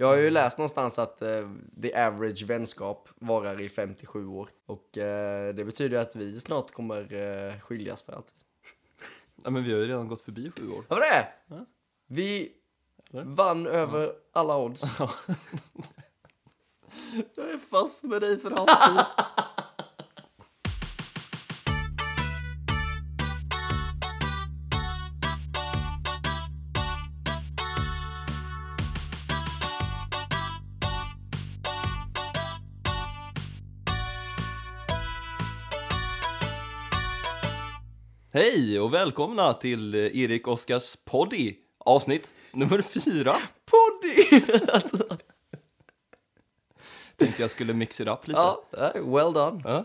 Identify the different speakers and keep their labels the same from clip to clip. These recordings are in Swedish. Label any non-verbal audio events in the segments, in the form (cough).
Speaker 1: Jag har ju läst någonstans att eh, the average vänskap varar i 57 år. Och eh, det betyder att vi snart kommer eh, skiljas för alltid.
Speaker 2: Ja, men vi har ju redan gått förbi sju år.
Speaker 1: Vad var det?
Speaker 2: Ja.
Speaker 1: Vi
Speaker 2: Eller?
Speaker 1: vann över alla odds. (laughs)
Speaker 2: Jag är fast med dig för alltid. (laughs) Hej och välkomna till eh, Erik Oskars poddy avsnitt nummer fyra.
Speaker 1: Poddy! (laughs)
Speaker 2: Tänkte jag skulle mix it up lite.
Speaker 1: ja, eh, well done.
Speaker 2: Ja.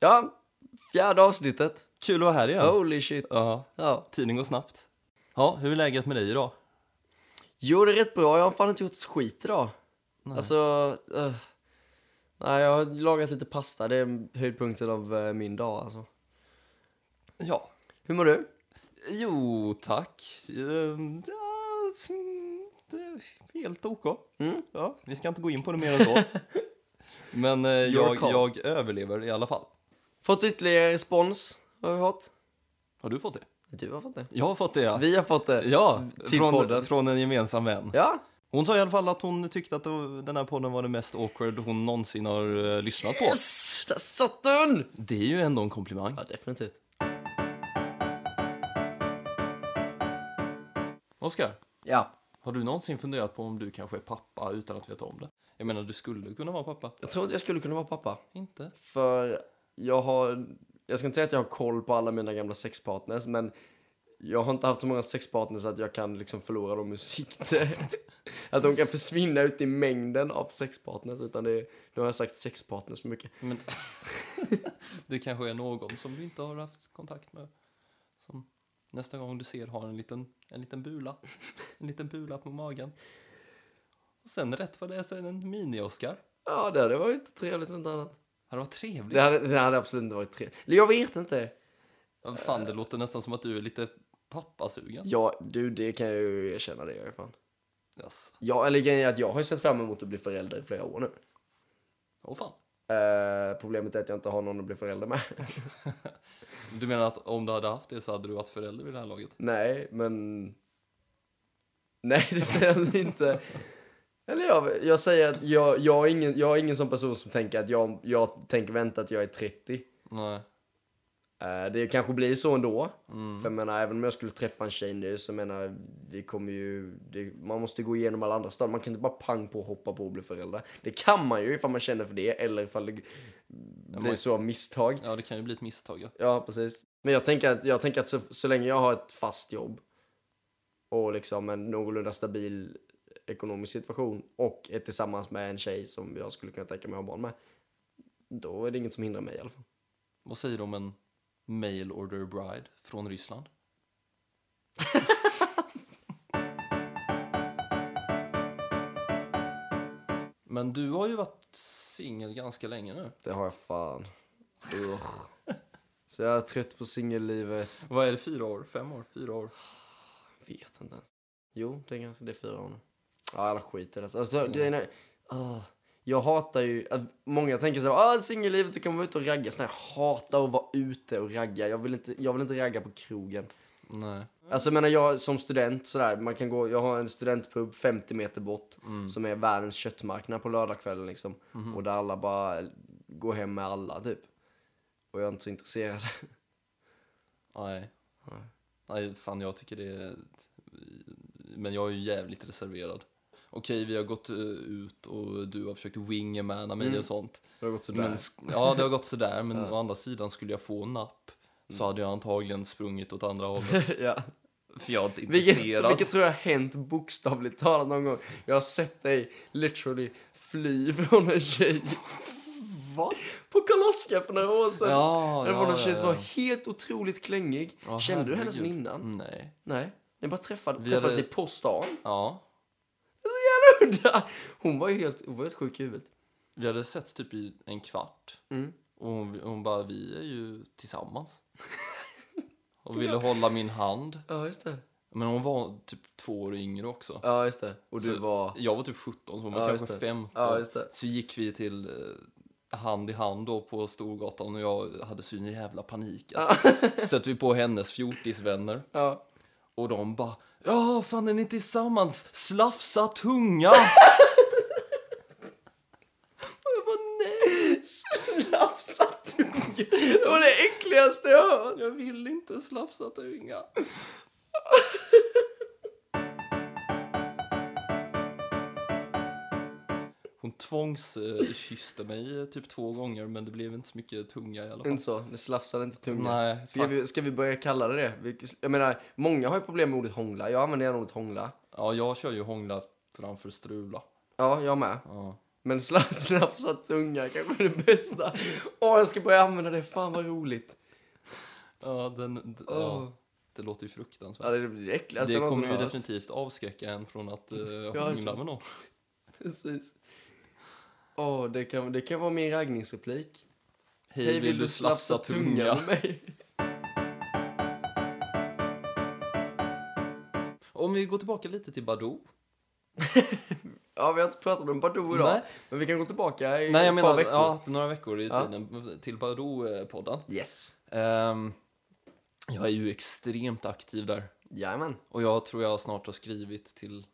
Speaker 1: Ja, fjärde avsnittet.
Speaker 2: Kul att vara här igen.
Speaker 1: Holy shit.
Speaker 2: Ja,
Speaker 1: Ja.
Speaker 2: tiden går snabbt. Ja, hur är läget med dig idag?
Speaker 1: Jo, det är rätt bra. Jag har fan inte gjort skit idag. Alltså, eh, nej, jag har lagat lite pasta. Det är höjdpunkten av eh, min dag alltså.
Speaker 2: Ja.
Speaker 1: Hur mår du?
Speaker 2: Jo, tack. Ehm, ja, mm, det är helt OK.
Speaker 1: Mm.
Speaker 2: Ja, vi ska inte gå in på det mer än så. (laughs) Men eh, jag,
Speaker 1: call.
Speaker 2: jag överlever i alla fall.
Speaker 1: Fått ytterligare respons har vi fått.
Speaker 2: Har du fått det?
Speaker 1: Du har fått det.
Speaker 2: Jag har fått det, ja.
Speaker 1: Vi har fått det.
Speaker 2: Ja,
Speaker 1: Till
Speaker 2: från,
Speaker 1: podden.
Speaker 2: från en gemensam vän.
Speaker 1: Ja.
Speaker 2: Hon sa i alla fall att hon tyckte att det- den här podden var det mest awkward hon någonsin har eh, lyssnat på.
Speaker 1: Yes! Där satt den!
Speaker 2: Det är ju ändå en komplimang.
Speaker 1: Ja, definitivt.
Speaker 2: Oskar,
Speaker 1: Ja.
Speaker 2: har du någonsin funderat på om du kanske är pappa utan att veta om det? Jag menar, du skulle kunna vara pappa.
Speaker 1: Jag tror inte jag skulle kunna vara pappa.
Speaker 2: Inte?
Speaker 1: För jag har, jag ska inte säga att jag har koll på alla mina gamla sexpartners, men jag har inte haft så många sexpartners att jag kan liksom förlora dem ur sikte. (laughs) att de kan försvinna ut i mängden av sexpartners, utan det, nu har jag sagt sexpartners för mycket.
Speaker 2: Men (laughs) det kanske är någon som du inte har haft kontakt med. Som nästa gång du ser har en liten, en liten bula. En liten bula på magen. Och sen rätt vad det är så är det en mini-Oscar.
Speaker 1: Ja, det hade varit trevligt med något annat.
Speaker 2: Det var trevligt.
Speaker 1: Det hade, det hade absolut inte varit trevligt. Eller jag vet inte.
Speaker 2: Ja, Fan, det låter nästan som att du är lite pappasugen.
Speaker 1: Ja, du, det kan jag ju erkänna det, jag är fan.
Speaker 2: Yes.
Speaker 1: Ja, eller grejen är att jag har ju sett fram emot att bli förälder i flera år nu.
Speaker 2: Åh fan.
Speaker 1: Eh, problemet är att jag inte har någon att bli förälder med. (laughs)
Speaker 2: Du menar att om du hade haft det så hade du varit förälder vid det här laget?
Speaker 1: Nej, men... Nej, det säger jag inte. Eller jag, jag säger att jag, jag, är ingen, jag är ingen sån person som tänker att jag, jag tänker vänta att jag är 30.
Speaker 2: Nej.
Speaker 1: Eh, det kanske blir så ändå.
Speaker 2: Mm.
Speaker 1: För jag menar, även om jag skulle träffa en tjej nu så menar vi kommer ju... Det, man måste gå igenom alla andra stadier. Man kan inte bara pang på och hoppa på och bli förälder. Det kan man ju ifall man känner för det eller ifall det blir
Speaker 2: man-
Speaker 1: så av misstag.
Speaker 2: Ja, det kan ju bli ett misstag. Ja.
Speaker 1: Ja, precis. Men jag tänker att, jag tänker att så, så länge jag har ett fast jobb och liksom en någorlunda stabil ekonomisk situation och är tillsammans med en tjej som jag skulle kunna tänka mig att ha barn med, då är det inget som hindrar mig i alla fall.
Speaker 2: Vad säger du om en mail order bride från Ryssland? (laughs) Men du har ju varit singel ganska länge nu.
Speaker 1: Det har jag fan. Ugh. Så jag är trött på singellivet.
Speaker 2: Vad är det, fyra år? Fem år? Fyra år?
Speaker 1: Vet inte ens. Jo, det är, ganska, det är fyra år nu. Ja, alla skit i det. Alltså, grejen är, ah, jag hatar ju, att många tänker så här, ah, singellivet, du kan vara ute och ragga. Så jag hatar att vara ute och ragga. Jag vill inte, jag vill inte ragga på krogen.
Speaker 2: Nej.
Speaker 1: Alltså jag menar, jag som student sådär, man kan gå, jag har en studentpub 50 meter bort
Speaker 2: Mm.
Speaker 1: som är världens köttmarknad på lördagskvällen liksom.
Speaker 2: Mhm.
Speaker 1: Och där alla bara går hem med alla typ. Och jag är inte så intresserad.
Speaker 2: Nej.
Speaker 1: Nej.
Speaker 2: Nej, fan jag tycker det är... Men jag är ju jävligt reserverad. Okej, vi har gått eh, ut och du har försökt wingmana mig
Speaker 1: Mm.
Speaker 2: och sånt.
Speaker 1: Det har gått sådär.
Speaker 2: Men, ja, det har gått sådär, men
Speaker 1: Ja. Mm.
Speaker 2: å andra sidan skulle jag få napp så hade jag antagligen sprungit åt andra (laughs) hållet.
Speaker 1: ja.
Speaker 2: För jag är inte
Speaker 1: Vilket, vilket tror jag har hänt bokstavligt talat någon gång. Jag har sett dig literally fly (laughs) från en tjej
Speaker 2: Va?
Speaker 1: på Karl-Oskar för några år sedan.
Speaker 2: Ja,
Speaker 1: det var
Speaker 2: ja,
Speaker 1: någon tjej som var helt otroligt klängig.
Speaker 2: Ja,
Speaker 1: Kände du henne sen innan?
Speaker 2: Nej.
Speaker 1: Nej. Ni bara träffade,
Speaker 2: Vi
Speaker 1: träffades
Speaker 2: hade-
Speaker 1: ni på stan?
Speaker 2: Ja.
Speaker 1: Udda. Hon var ju helt, hon var helt sjuk i huvudet.
Speaker 2: Vi hade setts typ i en kvart.
Speaker 1: Mm.
Speaker 2: Och hon, hon bara, vi är ju tillsammans. (laughs) Och ville hålla min hand.
Speaker 1: Ja, just det.
Speaker 2: Men hon var typ två år yngre också.
Speaker 1: Ja, just det. Och du
Speaker 2: Så-
Speaker 1: var...
Speaker 2: Jag var typ 17, så hon var
Speaker 1: Ja,
Speaker 2: kanske
Speaker 1: just det.
Speaker 2: 15.
Speaker 1: Ja, just det.
Speaker 2: Så gick vi till eh, hand i hand då på Storgatan och jag hade så jävla panik. Alltså. (laughs) Stötte vi på hennes fjortisvänner
Speaker 1: Ja.
Speaker 2: och de bara Ja, fan är ni tillsammans? Slafsa tunga! och (laughs) jag bara nej,
Speaker 1: Slafsa tunga. Det var det äckligaste jag hört.
Speaker 2: jag vill inte slafsa tunga. Hon tvångskysste mig eh, typ två gånger men det blev inte så mycket tunga i alla fall.
Speaker 1: Inte så, det slafsade inte tunga.
Speaker 2: Nej,
Speaker 1: Ska vi, ska vi börja kalla det det? Jag menar, många har ju problem med ordet hångla. Jag använder gärna ordet hångla.
Speaker 2: Ja, jag kör ju hångla framför strula.
Speaker 1: Ja, jag med.
Speaker 2: Ja.
Speaker 1: Men slaf, (laughs) slafsa tunga kanske är det bästa. Åh, jag ska börja använda det. Fan vad roligt.
Speaker 2: Ja, den, ja, det låter ju fruktansvärt.
Speaker 1: Ja, det blir det äckligaste
Speaker 2: det kommer ju definitivt avskräcka en från att uh, hångla med någon. (laughs)
Speaker 1: Precis. Åh, det kan, det kan vara min raggningsreplik.
Speaker 2: Hej, vill du slafsa tunga?
Speaker 1: med mig?
Speaker 2: Om vi går tillbaka lite till Badoo. (laughs)
Speaker 1: Ja, vi har inte pratat om Badoo idag.
Speaker 2: Nej.
Speaker 1: Men vi kan gå tillbaka i
Speaker 2: Nej, jag
Speaker 1: ett par
Speaker 2: menar
Speaker 1: veckor.
Speaker 2: ja, några veckor i
Speaker 1: Ja.
Speaker 2: tiden till Badoo-podden.
Speaker 1: Yes.
Speaker 2: Ehm, jag är ju extremt aktiv där.
Speaker 1: Jajamän,
Speaker 2: Och jag tror jag snart har skrivit till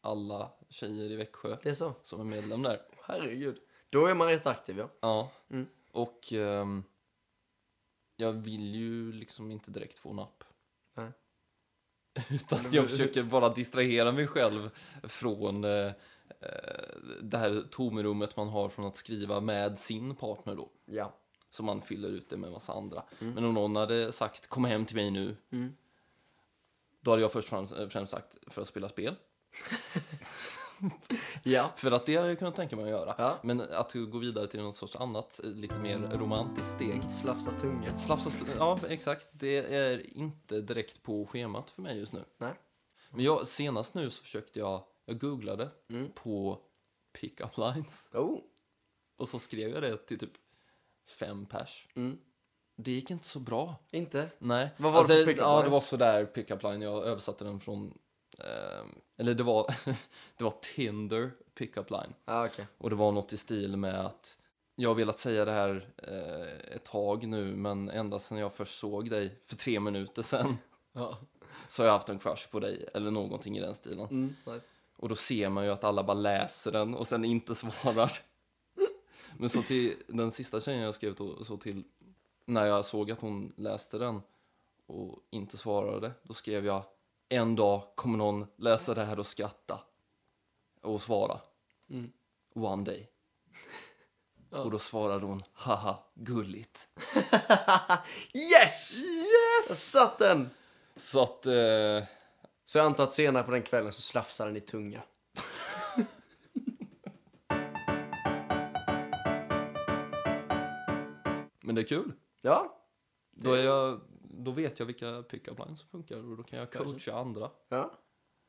Speaker 2: alla tjejer i Växjö
Speaker 1: det är så.
Speaker 2: som är medlem där.
Speaker 1: Herregud. Då är man rätt aktiv, ja.
Speaker 2: Ja.
Speaker 1: Mm.
Speaker 2: Och ehm, jag vill ju liksom inte direkt få napp.
Speaker 1: Nej. (laughs)
Speaker 2: Utan jag försöker bara distrahera mig själv från eh, eh, det här tomrummet man har från att skriva med sin partner då.
Speaker 1: Ja.
Speaker 2: Så man fyller ut det med en massa andra.
Speaker 1: Mm.
Speaker 2: Men om någon hade sagt kom hem till mig nu.
Speaker 1: Mm.
Speaker 2: Då hade jag först och främst, främst sagt för att spela spel. (laughs) (laughs)
Speaker 1: Ja.
Speaker 2: För att det hade jag kunnat tänka mig att göra.
Speaker 1: Ja.
Speaker 2: Men att gå vidare till något sorts annat, lite mer romantiskt steg.
Speaker 1: Slafsa tunga.
Speaker 2: Slafsa, sl- ja exakt. Det är inte direkt på schemat för mig just nu.
Speaker 1: Nej.
Speaker 2: Men jag, senast nu så försökte jag, jag googlade
Speaker 1: Mm.
Speaker 2: på pick-up lines.
Speaker 1: Oh.
Speaker 2: Och så skrev jag det till typ fem pers.
Speaker 1: Mm.
Speaker 2: Det gick inte så bra.
Speaker 1: Inte?
Speaker 2: Nej.
Speaker 1: Vad var det för pick-up
Speaker 2: Ja,
Speaker 1: line?
Speaker 2: det var sådär pick-up line. Jag översatte den från... ehm, eller det var, (laughs) det var Tinder pick-up line.
Speaker 1: Ja, okej.
Speaker 2: Och det var något i stil med att jag har velat säga det här eh, ett tag nu, men ända sedan jag först såg dig för tre minuter sedan (laughs)
Speaker 1: Ja.
Speaker 2: så har jag haft en crush på dig, eller någonting i den stilen.
Speaker 1: Mm, nice.
Speaker 2: Och då ser man ju att alla bara läser den och sen inte (laughs) svarar. Men så till den sista tjejen jag skrev då, så till när jag såg att hon läste den och inte svarade, då skrev jag en dag kommer någon läsa det här och skratta och svara.
Speaker 1: Mm.
Speaker 2: One day.
Speaker 1: Ja.
Speaker 2: Och då svarade hon, haha, gulligt. (laughs)
Speaker 1: Yes! Yes! Jag satt den!
Speaker 2: Så att, eh,
Speaker 1: Så jag antar att senare på den kvällen så slafsade ni tunga. (laughs)
Speaker 2: men det är kul.
Speaker 1: Ja.
Speaker 2: Då, är jag, då vet jag vilka pick-up lines som funkar och då kan jag
Speaker 1: Kanske.
Speaker 2: coacha andra.
Speaker 1: Ja.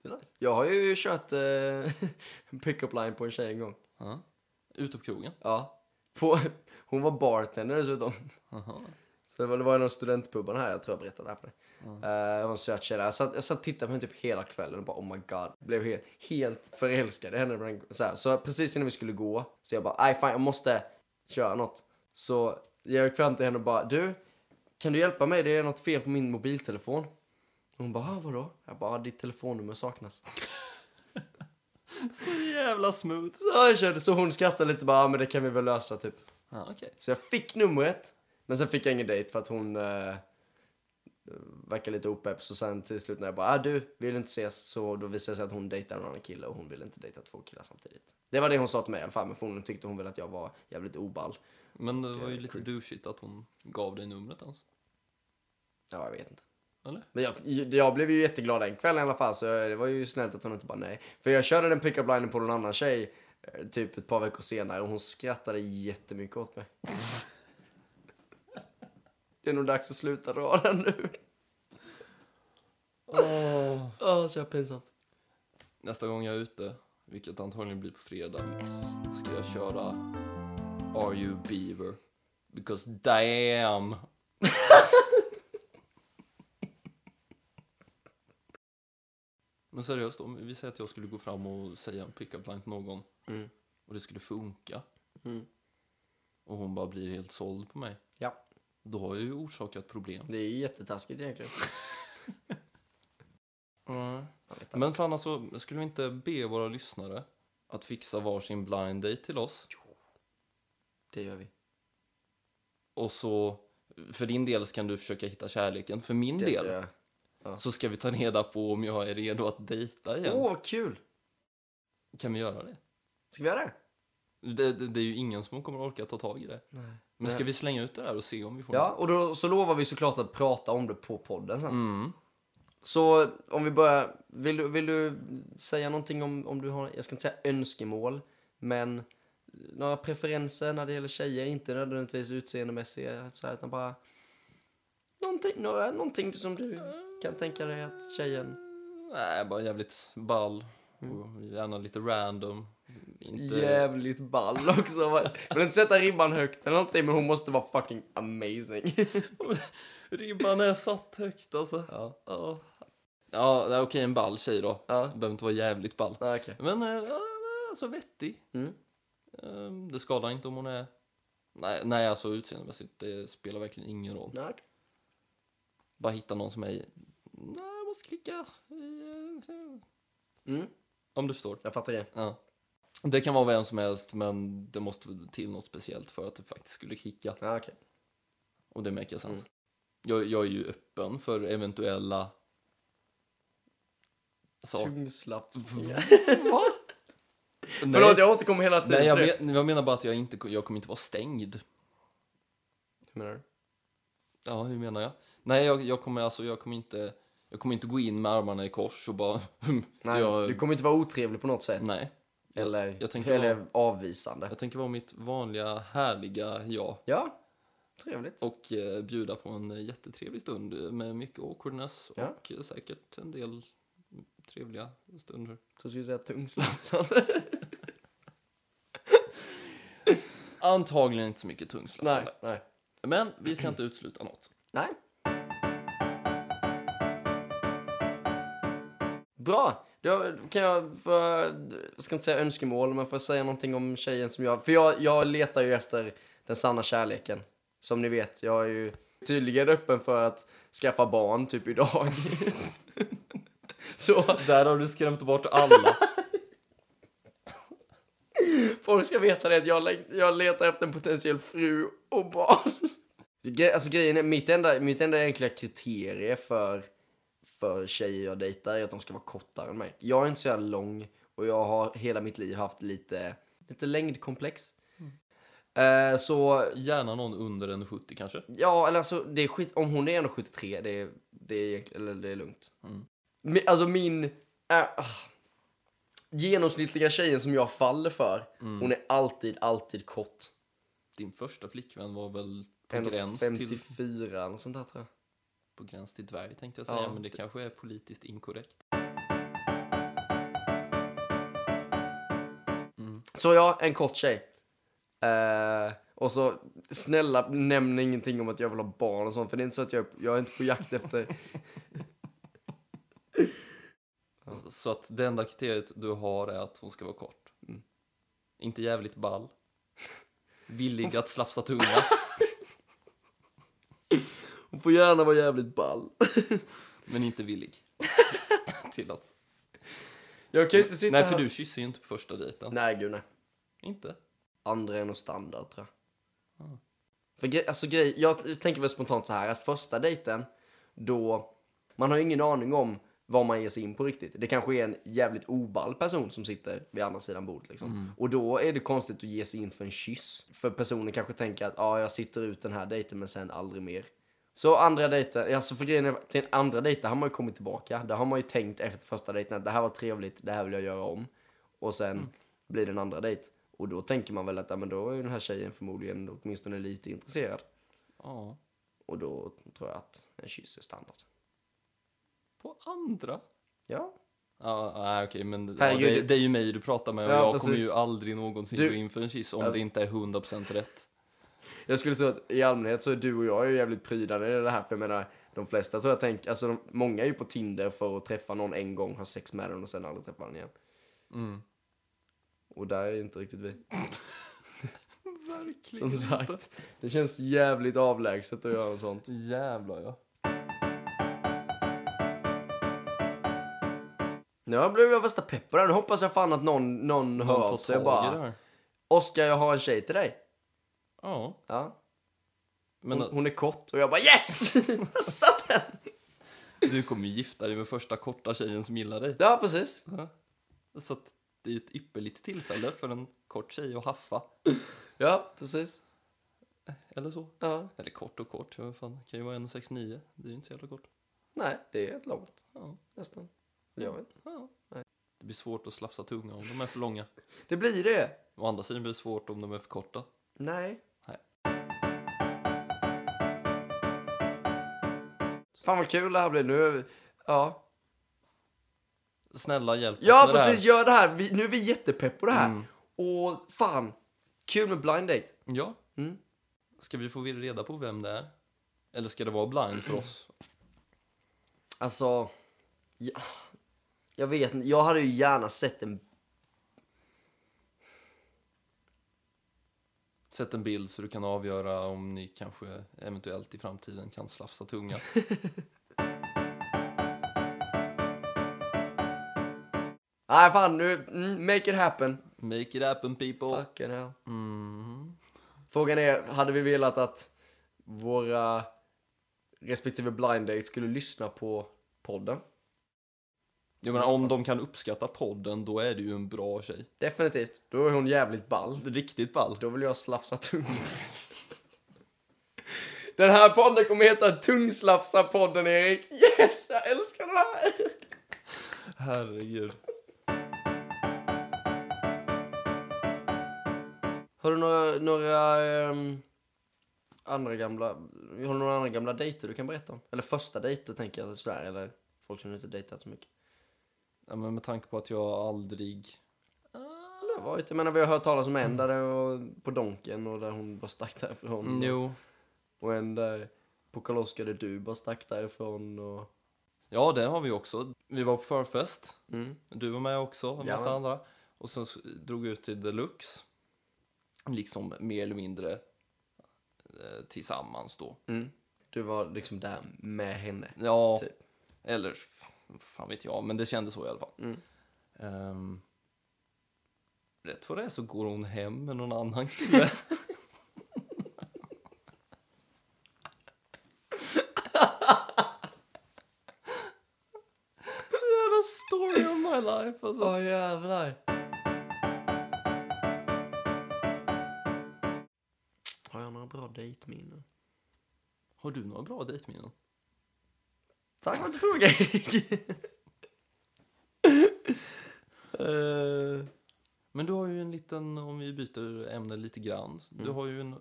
Speaker 1: Det är nice. Jag har ju kört eh, (laughs) pick-up line på en tjej en gång.
Speaker 2: Ja. Ute på krogen.
Speaker 1: Ja. På, (laughs) hon var bartender dessutom.
Speaker 2: Aha.
Speaker 1: Så det var, det var en av studentpubbarna här, jag tror jag berättade det här för dig. Eh, jag var en söt tjej där. Jag satt, jag satt och tittade på henne typ hela kvällen och bara oh my god. Blev helt, helt förälskad i henne. Så, här. så precis innan vi skulle gå, så jag bara nej fan jag måste köra något. Så jag gick fram till henne och bara du, kan du hjälpa mig? Det är något fel på min mobiltelefon. Hon bara ah, vadå? Jag bara ah, ditt telefonnummer saknas.
Speaker 2: Så jävla smooth.
Speaker 1: Så jag körde, så hon skrattade lite bara ah, men det kan vi väl lösa typ.
Speaker 2: Ja, okej.
Speaker 1: Så jag fick numret, men sen fick jag ingen dejt för att hon eh, verkar lite opepp. Så sen till slut när jag bara, ah, du vill inte ses, så då visade det sig att hon dejtade en annan kille och hon ville inte dejta två killar samtidigt. Det var det hon sa till mig i alla fall, men för hon tyckte hon väl att jag var jävligt oball.
Speaker 2: Men det var ju lite
Speaker 1: creep.
Speaker 2: douchigt att hon gav dig numret ens.
Speaker 1: Ja, jag vet inte.
Speaker 2: Eller?
Speaker 1: Men jag, jag blev ju jätteglad den kvällen i alla fall, så det var ju snällt att hon inte bara nej. För jag körde den pick-up linen på någon annan tjej eh, typ ett par veckor senare och hon skrattade jättemycket åt mig. (laughs) det är nog dags att sluta den nu.
Speaker 2: Åh.
Speaker 1: Åh, så jag pinsamt.
Speaker 2: Nästa gång jag är ute, vilket antagligen blir på fredag, ska jag köra Are You Beaver? Because damn! (laughs) Men seriöst, om vi säger att jag skulle gå fram och säga en pick-up line till någon
Speaker 1: Mm.
Speaker 2: och det skulle funka
Speaker 1: Mm.
Speaker 2: och hon bara blir helt såld på mig.
Speaker 1: Ja.
Speaker 2: Då har jag ju orsakat problem.
Speaker 1: Det är ju jättetaskigt egentligen. (laughs) Vet inte.
Speaker 2: Men fan alltså, skulle vi inte be våra lyssnare att fixa varsin blind date till oss?
Speaker 1: Det gör vi.
Speaker 2: Och så, för din del så kan du försöka hitta kärleken. För min
Speaker 1: Det
Speaker 2: del.
Speaker 1: Ja.
Speaker 2: så ska vi ta reda på om jag är redo att dejta igen.
Speaker 1: Åh, kul!
Speaker 2: Kan vi göra det?
Speaker 1: Ska vi göra det?
Speaker 2: Det, det? det är ju ingen som kommer orka ta tag i det.
Speaker 1: Nej.
Speaker 2: Men ska vi slänga ut det där och se om vi får
Speaker 1: Ja, och då så lovar vi såklart att prata om det på podden sen.
Speaker 2: Mm.
Speaker 1: Så om vi börjar, vill du, vill du säga någonting om, om du har, jag ska inte säga önskemål, men några preferenser när det gäller tjejer, inte nödvändigtvis utseendemässiga, så här, utan bara någonting, några, någonting som du kan tänka dig att tjejen...
Speaker 2: Nej, bara jävligt ball. Och gärna lite random. Inte...
Speaker 1: Jävligt ball också. Jag vill inte sätta ribban högt eller någonting, men hon måste vara fucking amazing. (laughs)
Speaker 2: Ribban är satt högt alltså.
Speaker 1: ja.
Speaker 2: Ja, ja det är okej en ball tjej då.
Speaker 1: Ja.
Speaker 2: Behöver inte vara jävligt ball.
Speaker 1: Ja, okej.
Speaker 2: Men ja, alltså vettig.
Speaker 1: Mm.
Speaker 2: Ehm, Det skadar inte om hon är... Nej, nej alltså utseendemässigt, det spelar verkligen ingen roll.
Speaker 1: Okej.
Speaker 2: Bara hitta någon som är... Nej, jag måste klicka.
Speaker 1: Mm,
Speaker 2: Om du förstår.
Speaker 1: jag fattar det.
Speaker 2: Ja. Det kan vara vem som helst, men det måste till något speciellt för att det faktiskt skulle kicka.
Speaker 1: Ja, okej.
Speaker 2: Och det märker jag sant.
Speaker 1: Mm.
Speaker 2: Jag, jag är ju öppen för eventuella... Så.
Speaker 1: Tungslafsningar. (laughs)
Speaker 2: Va?
Speaker 1: Förlåt, jag återkommer hela tiden.
Speaker 2: Nej, jag, men, jag menar bara att jag inte jag kommer inte vara stängd.
Speaker 1: Hur menar du?
Speaker 2: Ja, hur menar jag? Nej, jag, jag kommer alltså, jag kommer inte, jag kommer inte gå in med armarna i kors och bara, (laughs)
Speaker 1: Nej,
Speaker 2: jag,
Speaker 1: du kommer inte vara otrevlig på något sätt.
Speaker 2: nej.
Speaker 1: Eller,
Speaker 2: jag tänker
Speaker 1: eller avvisande.
Speaker 2: Jag tänker vara mitt vanliga, härliga jag
Speaker 1: Ja, trevligt.
Speaker 2: och eh, bjuda på en jättetrevlig stund med mycket awkwardness
Speaker 1: Ja.
Speaker 2: och eh, säkert en del trevliga stunder.
Speaker 1: Tror du skulle säga tungslafsande. (laughs)
Speaker 2: Antagligen inte så mycket tungslafsande.
Speaker 1: nej, nej.
Speaker 2: Men vi ska inte utesluta något.
Speaker 1: Nej. Bra. Då kan jag få, jag ska inte säga önskemål, men får jag säga någonting om tjejen som jag... För jag, jag letar ju efter den sanna kärleken. Som ni vet, jag är ju tydligen öppen för att skaffa barn, typ idag. (laughs) Så
Speaker 2: Där har du skrämt bort alla.
Speaker 1: Folk ska veta det att jag, jag letar efter en potentiell fru och barn. Gre- Alltså grejen är, mitt enda, mitt enda enkla kriterie för, för tjejer jag dejtar är att de ska vara kortare än mig. Jag är inte så jävla lång och jag har hela mitt liv haft lite, lite längdkomplex. Eh, så
Speaker 2: Gärna någon under en 70 kanske.
Speaker 1: Ja, eller alltså, det är skit, om hon är 1,73, det är, det är, egentligen- eller det är lugnt.
Speaker 2: Mm.
Speaker 1: Mi- Alltså min äh, genomsnittliga tjejen som jag faller för,
Speaker 2: Mm.
Speaker 1: hon är alltid, alltid kort.
Speaker 2: Din första flickvän var väl på gräns, till,
Speaker 1: 54 eller sånt där tror jag.
Speaker 2: på gräns till dvärg tänkte jag säga,
Speaker 1: Ja,
Speaker 2: men det
Speaker 1: det-
Speaker 2: kanske är politiskt inkorrekt. Mm.
Speaker 1: Så ja, en kort tjej. Eh, och så, snälla nämn ingenting om att jag vill ha barn och sånt, för det är inte så att jag, jag är inte på jakt efter...
Speaker 2: Så- att det enda kriteriet du har är att hon ska vara kort.
Speaker 1: Mm.
Speaker 2: Inte jävligt ball. Villig att slafsa tunga. (laughs)
Speaker 1: Hon får gärna vara jävligt ball. (laughs)
Speaker 2: men inte villig. (laughs) till att...
Speaker 1: Jag kan ju inte sitta
Speaker 2: Nej, för
Speaker 1: här...
Speaker 2: du kysser ju inte på första dejten.
Speaker 1: Nej, gud nej.
Speaker 2: Inte?
Speaker 1: Andra är nog standard tror jag.
Speaker 2: Ah.
Speaker 1: För grej, alltså grej, jag tänker väl spontant så här att första dejten, då, man har ju ingen aning om vad man ger sig in på riktigt. Det kanske är en jävligt oball person som sitter vid andra sidan bordet liksom. Och då är det konstigt att ge sig in för en kyss. För personen kanske tänker att ja, jag sitter ut den här dejten men sen aldrig mer. Så andra dejten, alltså för grejen är, till en andra dejten har man ju kommit tillbaka. Där har man ju tänkt efter första dejten att det här var trevligt, det här vill jag göra om. Och sen blir det en andra dejt. Och då tänker man väl att ja, men då är den här tjejen förmodligen åtminstone lite intresserad.
Speaker 2: Ja.
Speaker 1: Och då tror jag att en kyss är standard.
Speaker 2: På andra?
Speaker 1: Ja.
Speaker 2: Ja, nej, okej, men ja, det,
Speaker 1: det-
Speaker 2: det är ju mig du pratar med och
Speaker 1: Ja,
Speaker 2: jag kommer
Speaker 1: precis.
Speaker 2: ju aldrig någonsin
Speaker 1: Du-
Speaker 2: gå in för en kyss om
Speaker 1: Ja.
Speaker 2: det inte är 100% rätt.
Speaker 1: Jag skulle tro att i allmänhet så är du och jag är ju jävligt prydande i det här. För jag menar, De flesta tror jag tänker, alltså de, många är ju på Tinder för att träffa någon en gång, ha sex med den och sen aldrig träffa den igen.
Speaker 2: Mm.
Speaker 1: Och där är ju inte riktigt vi. (laughs)
Speaker 2: Verkligen
Speaker 1: Som sagt, det känns jävligt avlägset att göra något sånt.
Speaker 2: Jävlar ja.
Speaker 1: Nu blev jag värsta pepp på det här. Nu hoppas jag fan att någon, någon hör
Speaker 2: Någon
Speaker 1: av
Speaker 2: tar
Speaker 1: sig bara. Oskar, jag har en tjej till dig.
Speaker 2: Ja.
Speaker 1: Ja.
Speaker 2: Men
Speaker 1: Hon, hon är kort och jag bara yes! (laughs) Jag satt den!
Speaker 2: du kommer gifta dig med första korta tjejen som gillar dig.
Speaker 1: Ja, precis.
Speaker 2: Ja. Så att det är ett ypperligt tillfälle för en kort tjej att haffa.
Speaker 1: Ja, precis.
Speaker 2: Eller så.
Speaker 1: Ja.
Speaker 2: Eller kort och kort. Ja, fan, det kan ju vara 1,69. Det är ju inte så jävla kort.
Speaker 1: Nej, det är ett långt.
Speaker 2: Ja.
Speaker 1: Nästan. Jag vet.
Speaker 2: Ja.
Speaker 1: Nej.
Speaker 2: Det blir svårt att slafsa tunga om de är för långa. (laughs)
Speaker 1: Det blir det.
Speaker 2: Å andra sidan blir det svårt om de är för korta.
Speaker 1: Nej.
Speaker 2: Nej.
Speaker 1: Fan vad kul det här blir nu. Ja.
Speaker 2: Snälla hjälp oss
Speaker 1: Ja,
Speaker 2: med det här.
Speaker 1: precis. Gör det här. Vi, nu är vi jättepepp på det här.
Speaker 2: Mm.
Speaker 1: Och fan, kul med blind date.
Speaker 2: Ja.
Speaker 1: Mm.
Speaker 2: Ska vi få reda på vem det är? Eller ska det vara blind för (clears throat) oss?
Speaker 1: Alltså, ja, jag vet inte. Jag hade ju gärna sett en...
Speaker 2: Sätt en bild så du kan avgöra om ni kanske eventuellt i framtiden kan slafsa tunga. (laughs)
Speaker 1: Nej, fan nu. Mm, make it happen.
Speaker 2: Make it happen people.
Speaker 1: Fucking hell.
Speaker 2: Mm.
Speaker 1: Frågan är, hade vi velat att våra respektive blind date skulle lyssna på podden?
Speaker 2: Jag menar, om de kan uppskatta podden, då är det ju en bra tjej.
Speaker 1: Definitivt. Då är hon jävligt ball.
Speaker 2: Riktigt ball.
Speaker 1: Då vill jag slafsa tung. (laughs) Den här podden kommer heta Tungslafsa-podden, Erik. Yes, jag älskar det här!
Speaker 2: Herregud.
Speaker 1: Har du några, några ehm, andra gamla, har du några andra gamla dejter du kan berätta om? Eller första dejter tänker jag sådär, eller folk som du inte dejtat så mycket.
Speaker 2: Ja, men med tanke på att jag aldrig...
Speaker 1: Det har varit, jag menar vi har hört talas om en där det var på Donken och där hon bara stack därifrån.
Speaker 2: Mm, jo.
Speaker 1: Och en där på Karl-Oskar där du bara stack därifrån och...
Speaker 2: Ja, det har vi också. Vi var på förfest.
Speaker 1: Mm.
Speaker 2: Du var med också, och en massa
Speaker 1: Ja.
Speaker 2: andra. Och så s- drog vi ut till Deluxe. Liksom mer eller mindre eh, tillsammans då.
Speaker 1: Mm. Du var liksom där med henne.
Speaker 2: Ja,
Speaker 1: Typ.
Speaker 2: eller fan vet jag, men det kändes så i alla fall.
Speaker 1: Mm.
Speaker 2: Ehm, rätt vad det är så går hon hem med någon annan kille. (laughs) Jävla story of my life alltså.
Speaker 1: Åh jävlar. Har jag några bra dejtminnen?
Speaker 2: Har du några bra dejtminnen?
Speaker 1: Tack för att du frågar Erik. Eh,
Speaker 2: Men du har ju en liten, om vi byter ämne lite grann. Du
Speaker 1: Mm.
Speaker 2: har ju en,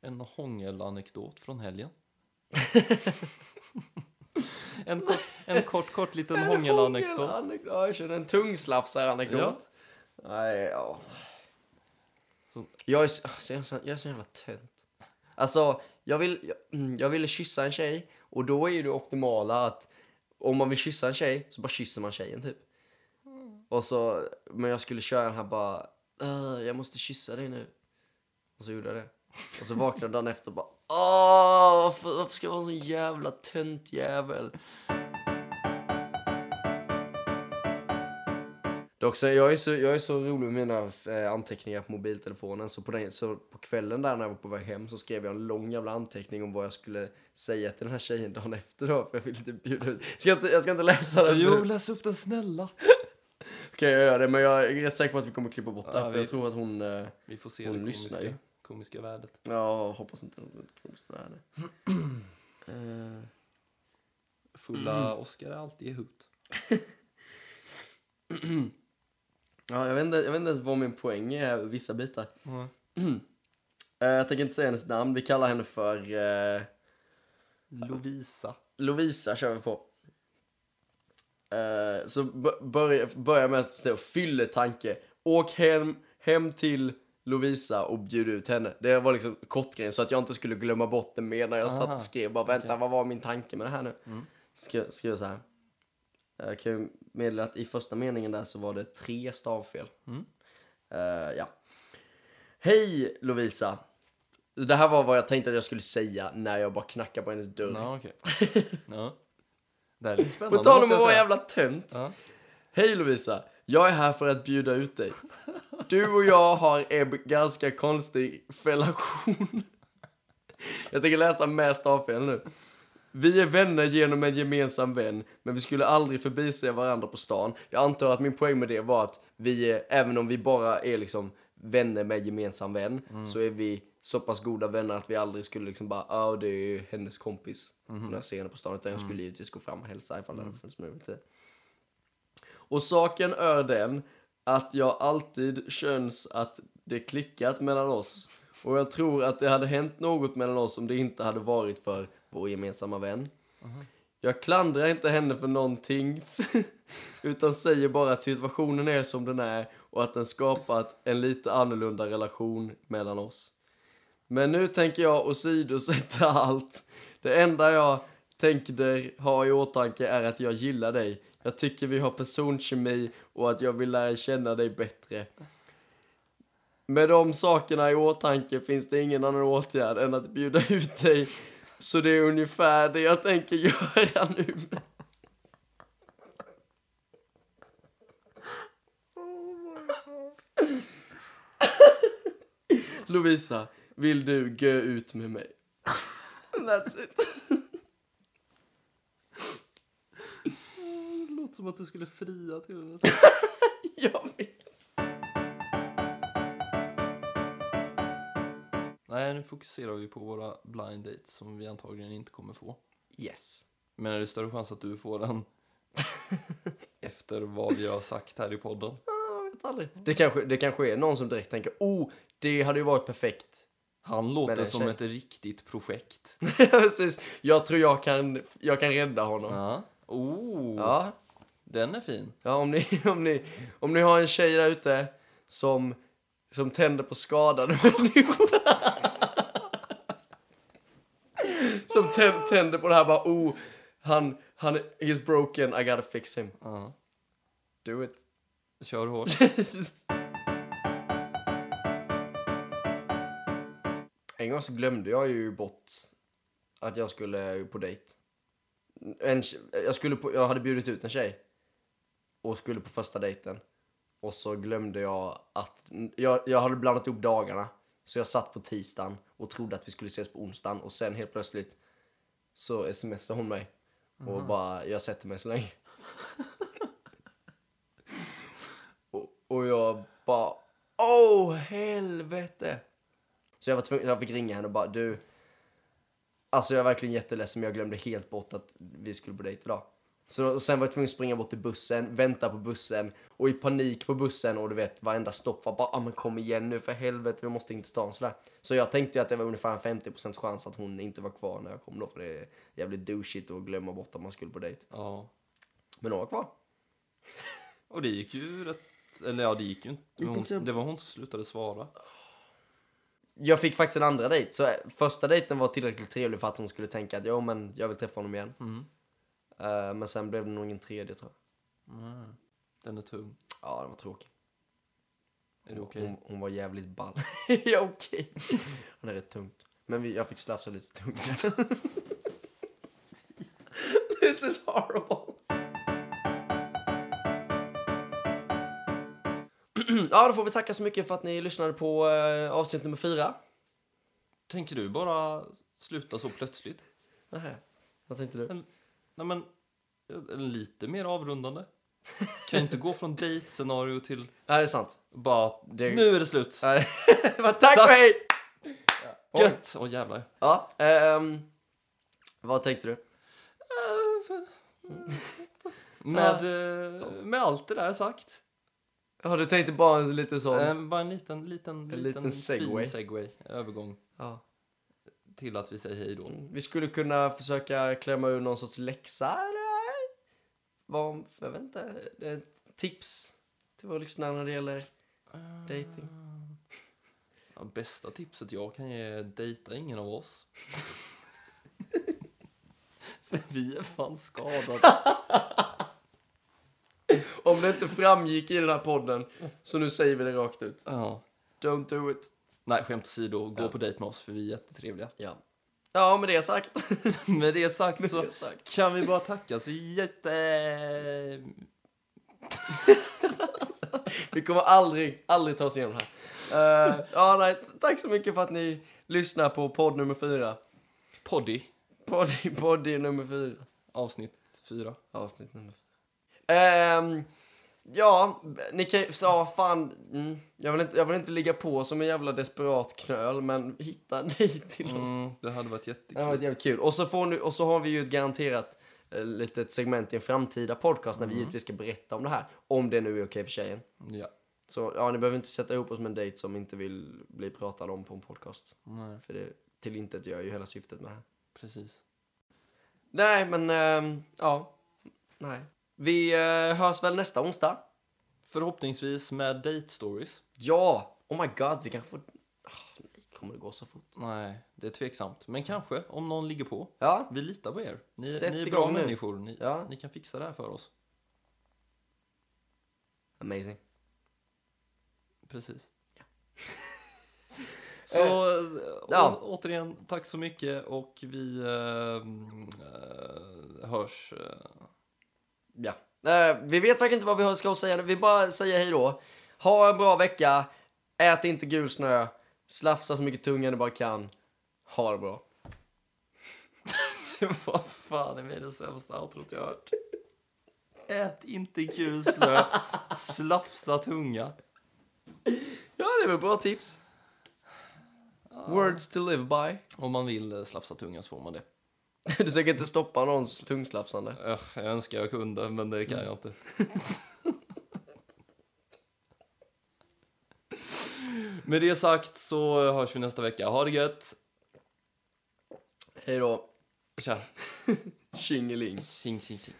Speaker 2: en hångelanekdot från helgen. (laughs) en, kort, en kort, kort liten
Speaker 1: en
Speaker 2: hångelanekdot.
Speaker 1: hångelanekdot. Ja, jag känner en tungslafsar-anekdot. Nej, ja.
Speaker 2: Så-
Speaker 1: Jag är, så, jag, är så, jag är så jävla tönt. Alltså, jag, vill, jag, mm, jag ville kyssa en tjej och då är ju det optimala att om man vill kyssa en tjej så bara kysser man tjejen typ. Och så, men jag skulle köra den här bara, "Åh, jag måste kyssa dig nu. Och så gjorde jag det. Och så vaknade dagen efter och bara, åh, varför, varför ska jag vara en sån jävla tönt jävel? Det också, jag, är så, jag är så rolig med mina eh, anteckningar på mobiltelefonen så på, den, så på kvällen där när jag var på väg hem så skrev jag en lång jävla anteckning om vad jag skulle säga till den här tjejen dagen efter då för jag ville inte bjuda ut. Ska jag, inte, jag ska inte läsa den
Speaker 2: Jo,
Speaker 1: nu.
Speaker 2: läs upp den snälla. (laughs)
Speaker 1: Okej jag gör det men jag är rätt säker på att vi kommer klippa bort det
Speaker 2: Ja,
Speaker 1: för
Speaker 2: vi-
Speaker 1: jag tror att hon, eh,
Speaker 2: Vi får se
Speaker 1: Hon
Speaker 2: det
Speaker 1: lyssnar
Speaker 2: komiska,
Speaker 1: ju.
Speaker 2: komiska värdet.
Speaker 1: ja hoppas inte hon kommer att värde.
Speaker 2: Fulla Oscar är alltid i hut. (clears throat)
Speaker 1: ja jag vet, inte, jag vet inte ens vad min poäng är vissa bitar.
Speaker 2: Mm. (clears throat)
Speaker 1: Eh, jag tänker inte säga hennes namn, vi kallar henne för eh,
Speaker 2: Lovisa.
Speaker 1: Lovisa kör vi på. Eh, så börja, börja med att ställa fylletanke. Åk hem, hem till Lovisa och bjuda ut henne. Det var liksom kortgrejen så att jag inte skulle glömma bort det med när jag satt
Speaker 2: Aha,
Speaker 1: och skrev. Bara vänta,
Speaker 2: okej.
Speaker 1: vad var min tanke med det här nu?
Speaker 2: Mm.
Speaker 1: Skrev, skrev så här. Jag kan ju meddela att i första meningen där så var det tre stavfel.
Speaker 2: Mm.
Speaker 1: Eh, ja. Hej Lovisa! Det här var vad jag tänkte att jag skulle säga när jag bara knackade på hennes dörr.
Speaker 2: Ja, okej. (laughs) Ja. Det här är lite spännande.
Speaker 1: På tal om att vara jävla tönt.
Speaker 2: Ja.
Speaker 1: Hej Lovisa! Jag är här för att bjuda ut dig. Du och jag har en ganska konstig relation. Jag tänker läsa med stavfel nu. Vi är vänner genom en gemensam vän, men vi skulle aldrig förbise varandra på stan. Jag antar att min poäng med det var att vi, är, även om vi bara är liksom vänner med gemensam vän, så är vi så pass goda vänner att vi aldrig skulle liksom bara, ja det är hennes kompis. När jag ser henne på stan, utan jag skulle givetvis gå fram och hälsa ifall det hade funnits möjlighet till. Och saken är den att jag alltid känns att det klickat mellan oss. Och jag tror att det hade hänt något mellan oss om det inte hade varit för vår gemensamma vän. Jag klandrar inte henne för någonting, (laughs) utan säger bara att situationen är som den är och att den skapat en lite annorlunda relation mellan oss. Men nu tänker jag åsidosätta (laughs) allt. Det enda jag tänker ha i åtanke är att jag gillar dig. Jag tycker vi har personkemi och att jag vill lära känna dig bättre. Med de sakerna i åtanke finns det ingen annan åtgärd än att bjuda ut dig. Så det är ungefär det jag tänker göra nu. Lovisa, vill du gå ut med mig? That's it.
Speaker 2: Det låter som att du skulle fria till henne. (laughs)
Speaker 1: Jag vet.
Speaker 2: Nej, nu fokuserar vi på våra blind dates som vi antagligen inte kommer få.
Speaker 1: Yes.
Speaker 2: Men är det större chans att du får den (laughs) efter vad vi har sagt här i podden?
Speaker 1: Jag vet aldrig. Det kanske, det kanske är någon som direkt tänker, oh, det hade ju varit perfekt.
Speaker 2: Han låter som
Speaker 1: tjej.
Speaker 2: ett riktigt projekt. (laughs)
Speaker 1: Precis. Jag tror jag kan, jag kan rädda honom.
Speaker 2: Ja. Oh,
Speaker 1: Ja.
Speaker 2: den är fin.
Speaker 1: Ja, om ni, (laughs) om ni, om ni har en tjej där ute som, som tänder på skadade människor. Som tän- tänder på det här bara, oh, han, han, he's broken, I gotta fix him.
Speaker 2: Ja.
Speaker 1: Do it.
Speaker 2: Kör hårt. (laughs)
Speaker 1: En gång så glömde jag ju bort att jag skulle på dejt. En, jag, skulle på, jag hade bjudit ut en tjej och skulle på första dejten. Och så glömde jag att... Jag, jag hade blandat ihop dagarna. Så jag satt på tisdagen och trodde att vi skulle ses på onsdagen. Och sen helt plötsligt så smsade hon mig. Och bara, jag sätter mig så länge. (laughs) och, och jag bara, åh helvete. Så jag, var tvungen, jag fick ringa henne och bara, du. Alltså jag är verkligen jätteledsen men jag glömde helt bort att vi skulle på dejt idag. Så och sen var jag tvungen att springa bort till bussen, vänta på bussen och i panik på bussen och du vet varenda stopp var bara ah, men kom igen nu för helvete vi måste in till stan sådär. Så jag tänkte ju att det var ungefär en 50% chans att hon inte var kvar när jag kom då för det är jävligt douchigt att glömma bort att man skulle på dejt.
Speaker 2: Ja.
Speaker 1: Men hon var kvar.
Speaker 2: Och det gick ju rätt... Eller ja, det gick ju inte.
Speaker 1: Gick
Speaker 2: Hon, det var hon som slutade svara.
Speaker 1: Jag fick faktiskt en andra dejt så eh, första dejten var tillräckligt trevlig för att hon skulle tänka att jo men jag vill träffa honom igen.
Speaker 2: Mm.
Speaker 1: Eh, men sen blev det nog en tredje tror jag.
Speaker 2: Mm. Den är tung.
Speaker 1: Ja, den var tråkig.
Speaker 2: Är det okej?
Speaker 1: Hon, hon var jävligt ball. (laughs) ja, okej. (laughs) Hon är rätt tungt. Men vi, jag fick slafsa lite tungt. (laughs) This is horrible. (clears throat) ja, då får vi tacka så mycket för att ni lyssnade på eh, avsnitt nummer fyra.
Speaker 2: Tänker du bara sluta så plötsligt?
Speaker 1: Nähä. Vad tänkte du?
Speaker 2: Nej men, eh, lite mer avrundande. Kan inte gå från dejtscenario till
Speaker 1: Nej, det är sant.
Speaker 2: bara,
Speaker 1: Det-
Speaker 2: nu är det slut.
Speaker 1: Nej. (laughs) Tack
Speaker 2: Så-
Speaker 1: och hej!
Speaker 2: Gött! Åh jävlar.
Speaker 1: Ja, ehm, vad tänkte du?
Speaker 2: Med, eh, med allt det där sagt.
Speaker 1: Ja, du tänkte bara en lite sån...
Speaker 2: Eh, bara en liten, liten, liten,
Speaker 1: liten segway.
Speaker 2: fin segway. Övergång
Speaker 1: ja.
Speaker 2: Till att vi säger hej då.
Speaker 1: Vi skulle kunna försöka klämma ur någon sorts läxa eller? Vad, jag vet inte, tips till våra lyssnare när det gäller dating.
Speaker 2: Ja, bästa tipset jag kan ge är dejta ingen av oss. (laughs) För vi är fan skadade.
Speaker 1: Om det inte framgick i den här podden, så nu säger vi det rakt ut.
Speaker 2: Ja.
Speaker 1: Don't do it.
Speaker 2: Nej, skämt åsido, gå
Speaker 1: Ja.
Speaker 2: på dejt med oss för vi är jättetrevliga.
Speaker 1: Ja. Ja, med det sagt. (laughs)
Speaker 2: Med det sagt så
Speaker 1: sagt.
Speaker 2: kan vi bara tacka så jätte... (laughs)
Speaker 1: Vi kommer aldrig, aldrig ta oss igenom det här. Eh, ja, nej, t- tack så mycket för att ni lyssnar på podd nummer fyra.
Speaker 2: Poddy,
Speaker 1: Podd, podd nummer fyra.
Speaker 2: avsnitt fyra.
Speaker 1: Avsnitt nummer fyra. Ehm, ja, ni kan ju, så fan, mm, jag, vill inte, jag vill inte ligga på som en jävla desperat knöl, men hitta (laughs) dejt till oss.
Speaker 2: Mm, det hade varit
Speaker 1: Det
Speaker 2: jättekul.
Speaker 1: har varit jävligt kul. Och så, får ni, och så har vi ju ett garanterat eh, litet segment i en framtida podcast när vi givetvis ska berätta om det här. Om det nu är okej för tjejen.
Speaker 2: Ja.
Speaker 1: Så ja, ni behöver inte sätta ihop oss med en dejt som inte vill bli pratad om på en podcast.
Speaker 2: Nej,
Speaker 1: För det till inte gör ju hela syftet med det här.
Speaker 2: precis.
Speaker 1: Nej, men ehm, ja. Nej. Vi eh, hörs väl nästa onsdag?
Speaker 2: Förhoppningsvis med date stories.
Speaker 1: Ja! Oh my god, vi kanske får... Ah, nej, kommer det gå så fort?
Speaker 2: Nej, det är tveksamt. Men kanske, om någon ligger på.
Speaker 1: Ja,
Speaker 2: Vi litar på er. Ni,
Speaker 1: Sätt
Speaker 2: ni är bra
Speaker 1: nu.
Speaker 2: människor. Ni,
Speaker 1: Ja.
Speaker 2: ni kan fixa det här för oss.
Speaker 1: amazing.
Speaker 2: Precis. (laughs) Så
Speaker 1: ja.
Speaker 2: ja. återigen, tack så mycket och vi eh, eh, hörs. eh,
Speaker 1: Ja. Eh, vi vet verkligen inte vad vi ska säga. Vi bara säger hej då. Ha en bra vecka. Ät inte gul snö. Slafsa så mycket tunga du bara kan. Ha det bra. (laughs)
Speaker 2: Vad fan är det sämsta outrot jag hört? Ät inte gul slö, slafsa tunga.
Speaker 1: Ja, det är väl bra tips. Words to live by.
Speaker 2: Om man vill eh, slafsa tunga så får man det. (laughs)
Speaker 1: Du tänker inte stoppa någons tungslafsande?
Speaker 2: Jag önskar jag kunde, men det kan jag inte. (laughs) Med det sagt så hörs vi nästa vecka. Ha det gött!
Speaker 1: Hej då.
Speaker 2: Tja! (laughs)
Speaker 1: Tjingeling.
Speaker 2: Tjing, tjing, tjing.